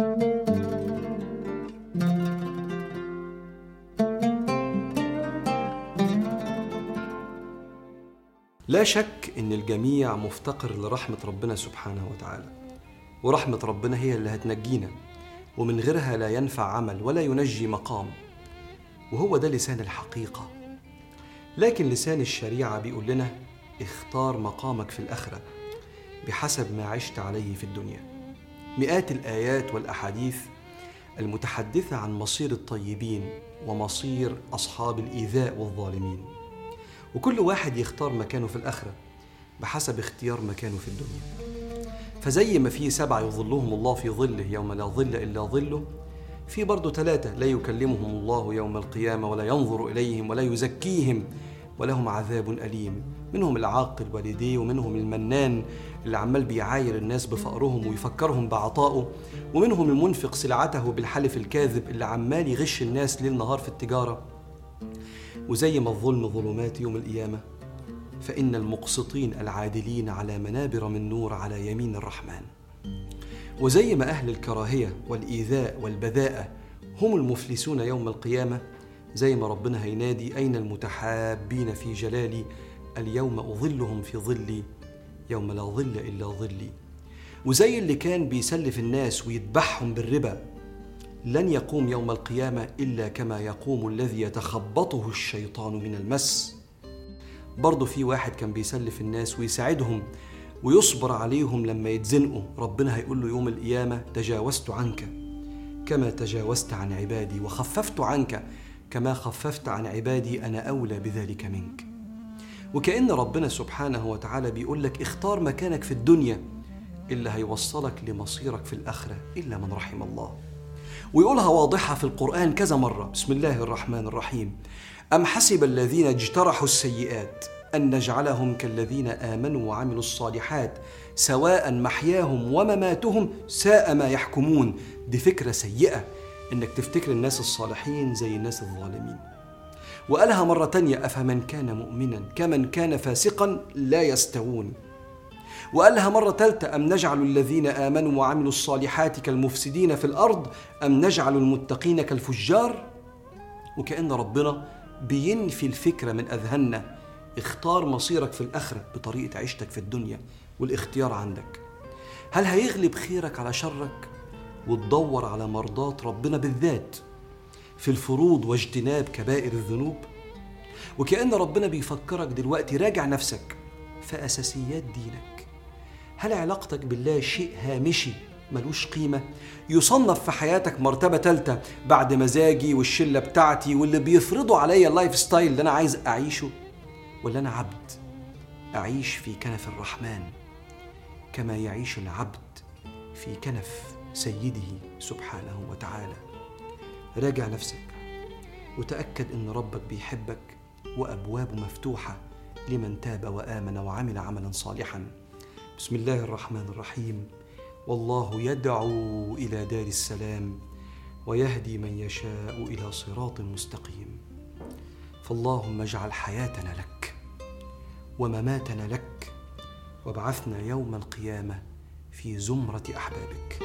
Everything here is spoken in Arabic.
لا شك إن الجميع مفتقر لرحمة ربنا سبحانه وتعالى. ورحمة ربنا هي اللي هتنجينا ومن غيرها لا ينفع عمل ولا ينجي مقام. وهو ده لسان الحقيقة. لكن لسان الشريعة بيقول لنا اختار مقامك في الآخرة بحسب ما عشت عليه في الدنيا. مئات الآيات والأحاديث المتحدثة عن مصير الطيبين ومصير أصحاب الإيذاء والظالمين. وكل واحد يختار مكانه في الآخرة بحسب اختيار مكانه في الدنيا. فزي ما في سبعه يظلهم الله في ظله يوم لا ظل إلا ظله في برضه ثلاثة لا يكلمهم الله يوم القيامة ولا ينظر إليهم ولا يزكيهم ولهم عذاب أليم. منهم العاقل والديه ومنهم المنان اللي عمال بيعاير الناس بفقرهم ويفكرهم بعطائه ومنهم المنفق سلعته بالحلف الكاذب اللي عمال يغش الناس ليل نهار في التجارة. وزي ما الظلم ظلمات يوم القيامة فإن المقسطين العادلين على منابر من نور على يمين الرحمن. وزي ما أهل الكراهية والإيذاء والبذاءة هم المفلسون يوم القيامة زي ما ربنا هينادي أين المتحابين في جلالي؟ اليوم أظلهم في ظلي يوم لا ظل إلا ظلي. وزي اللي كان بيسلف الناس ويذبحهم بالربا. لن يقوم يوم القيامة إلا كما يقوم الذي يتخبطه الشيطان من المس. برضه في واحد كان بيسلف الناس ويساعدهم ويصبر عليهم لما يتزنقوا. ربنا هيقول له يوم القيامة تجاوزت عنك كما تجاوزت عن عبادي وخففت عنك كما خففت عن عبادي أنا أولى بذلك منك. وكأن ربنا سبحانه وتعالى بيقول لك اختار مكانك في الدنيا اللي هيوصلك لمصيرك في الآخرة إلا من رحم الله. ويقولها واضحة في القرآن كذا مرة. بسم الله الرحمن الرحيم. أم حسب الذين اجترحوا السيئات أن نجعلهم كالذين آمنوا وعملوا الصالحات سواء محياهم ومماتهم ساء ما يحكمون. دي فكرة سيئة إنك تفتكر الناس الصالحين زي الناس الظالمين. وقالها مرة تانية أفمن كان مؤمنا؟ كمن كان فاسقا لا يستوون. وقالها مرة ثالثة أم نجعل الذين آمنوا وعملوا الصالحات كالمفسدين في الأرض أم نجعل المتقين كالفجار؟ وكأن ربنا بينفي الفكرة من أذهاننا. اختار مصيرك في الآخرة بطريقة عيشتك في الدنيا والاختيار عندك. هل هيغلب خيرك على شرك وتدور على مرضاة ربنا بالذات؟ في الفروض واجتناب كبائر الذنوب. وكأن ربنا بيفكرك دلوقتي راجع نفسك في أساسيات دينك. هل علاقتك بالله شيء هامشي ملوش قيمة؟ يصنف في حياتك مرتبة تالتة بعد مزاجي والشلة بتاعتي واللي بيفرضوا عليا ال lifestyle اللي أنا عايز أعيشه؟ ولا أنا عبد أعيش في كنف الرحمن كما يعيش العبد في كنف سيده سبحانه وتعالى؟ راجع نفسك. وتأكد إن ربك بيحبك وأبوابه مفتوحة لمن تاب وآمن وعمل عملا صالحا. بسم الله الرحمن الرحيم. والله يدعو إلى دار السلام ويهدي من يشاء إلى صراط مستقيم. فاللهم اجعل حياتنا لك ومماتنا لك وابعثنا يوم القيامة في زمرة أحبابك.